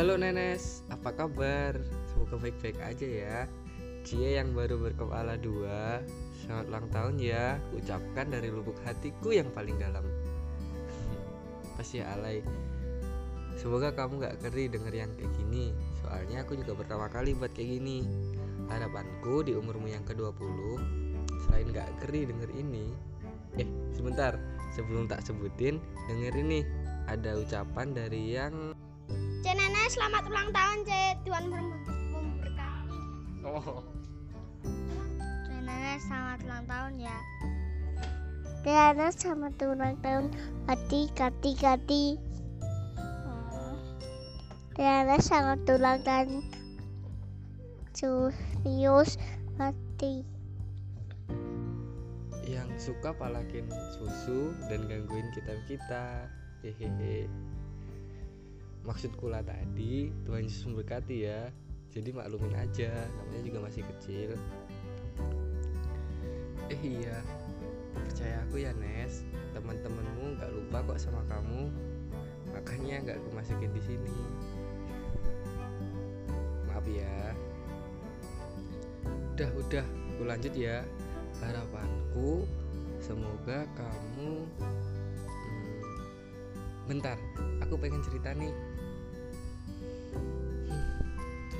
Halo Nenes, apa kabar? Semoga baik-baik aja ya. Cie yang baru berkepala dua. Selamat ulang tahun ya. Ucapkan dari lubuk hatiku yang paling dalam. Pasti ya alay. Semoga kamu gak keri denger yang kayak gini. Soalnya aku juga pertama kali buat kayak gini. Harapanku di umurmu yang ke-20 Selain gak keri denger ini Eh sebentar. Sebelum tak sebutin Denger ini. Ada ucapan dari yang C Nenek selamat ulang tahun C Tuhan mem- memberkati. Oh. C Nenek selamat ulang tahun ya. C Nenek selamat ulang tahun. Kati Kati Kati C Nenek selamat ulang tahun. Serius Kati yang suka palakin susu dan gangguin kita kita hehehe maksudku lah tadi Tuhan Yesus memberkati ya. Jadi maklumin aja namanya juga masih kecil. Eh iya. Percaya aku ya Nes. Teman-temanmu nggak lupa kok sama kamu. Makanya nggak aku masukin di sini. Maaf ya. Udah udah. Aku lanjut ya. Harapanku semoga kamu hmm, bentar. Aku pengen cerita nih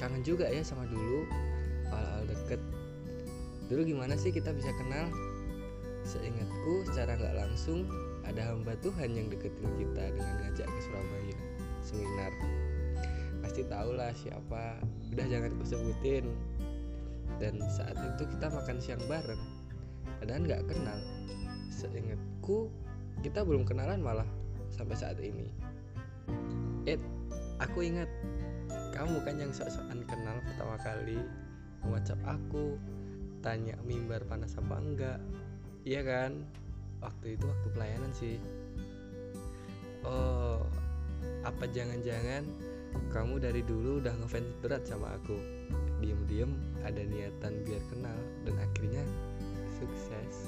kangen juga ya sama dulu awal-awal deket. Dulu gimana sih kita bisa kenal? Seingatku secara nggak langsung ada hamba Tuhan yang deketin kita dengan ngajak ke Surabaya seminar. Pasti tau lah siapa udah jangan aku sebutin. Dan saat itu kita makan siang bareng padahal nggak kenal. Seingatku kita belum kenalan malah sampai saat ini. Eh aku ingat kamu kan yang sok-sokan kenal pertama kali whatsapp aku tanya mimbar panas apa enggak. Iya kan? Waktu itu waktu pelayanan sih. Oh apa jangan-jangan kamu dari dulu udah ngefans berat sama aku? Diem-diem ada niatan biar kenal dan akhirnya sukses.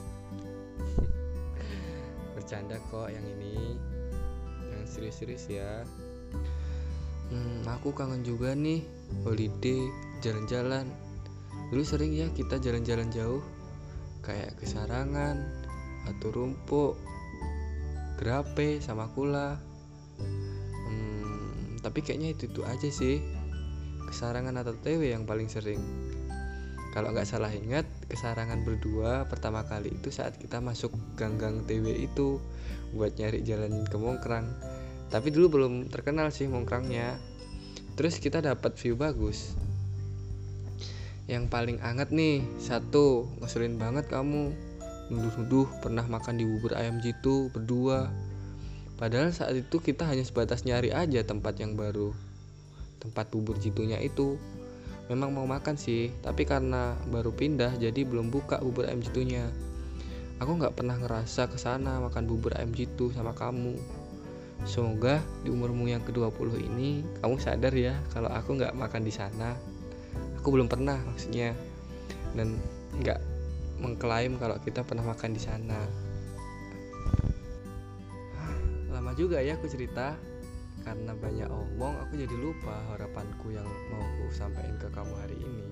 Bercanda kok yang ini. Yang serius-serius ya hmm, aku kangen juga nih holiday jalan-jalan. Dulu sering ya kita jalan-jalan jauh kayak ke Sarangan atau Rumpuk Grape sama Kula. Hmm, tapi kayaknya itu itu aja sih kesarangan atau TW yang paling sering. Kalau nggak salah ingat kesarangan berdua pertama kali itu saat kita masuk ganggang TW itu buat nyari jalan ke Mongkrang tapi dulu belum terkenal sih Mongkrangnya. Terus kita dapat view bagus. Yang paling anget nih satu ngeselin banget kamu. Nuduh-nuduh pernah makan di bubur ayam jitu berdua. Padahal saat itu kita hanya sebatas nyari aja tempat yang baru. Tempat bubur jitunya itu. Memang mau makan sih tapi karena baru pindah jadi belum buka bubur ayam jitunya. Aku nggak pernah ngerasa ke sana makan bubur ayam jitu sama kamu semoga di umurmu yang ke-20 ini kamu sadar ya kalau aku nggak makan di sana. Aku belum pernah maksudnya. Dan nggak mengklaim kalau kita pernah makan di sana. Lama juga ya aku cerita. Karena banyak omong aku jadi lupa harapanku yang mau aku sampaikan ke kamu hari ini.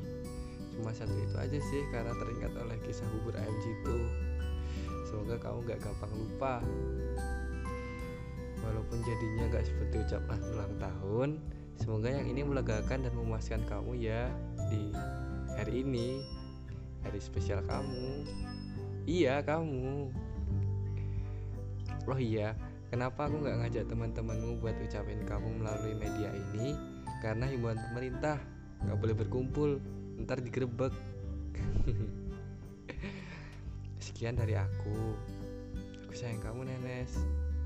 Cuma satu itu aja sih karena teringat oleh kisah bubur ayam jitu. Semoga kamu gak gampang lupa walaupun jadinya gak seperti ucapan ulang tahun semoga yang ini melegakan dan memuaskan kamu ya di hari ini hari spesial kamu iya kamu oh iya Kenapa aku nggak ngajak teman-temanmu buat ucapin kamu melalui media ini? Karena himbauan pemerintah nggak boleh berkumpul, ntar digerebek. Sekian dari aku. Aku sayang kamu Nenes.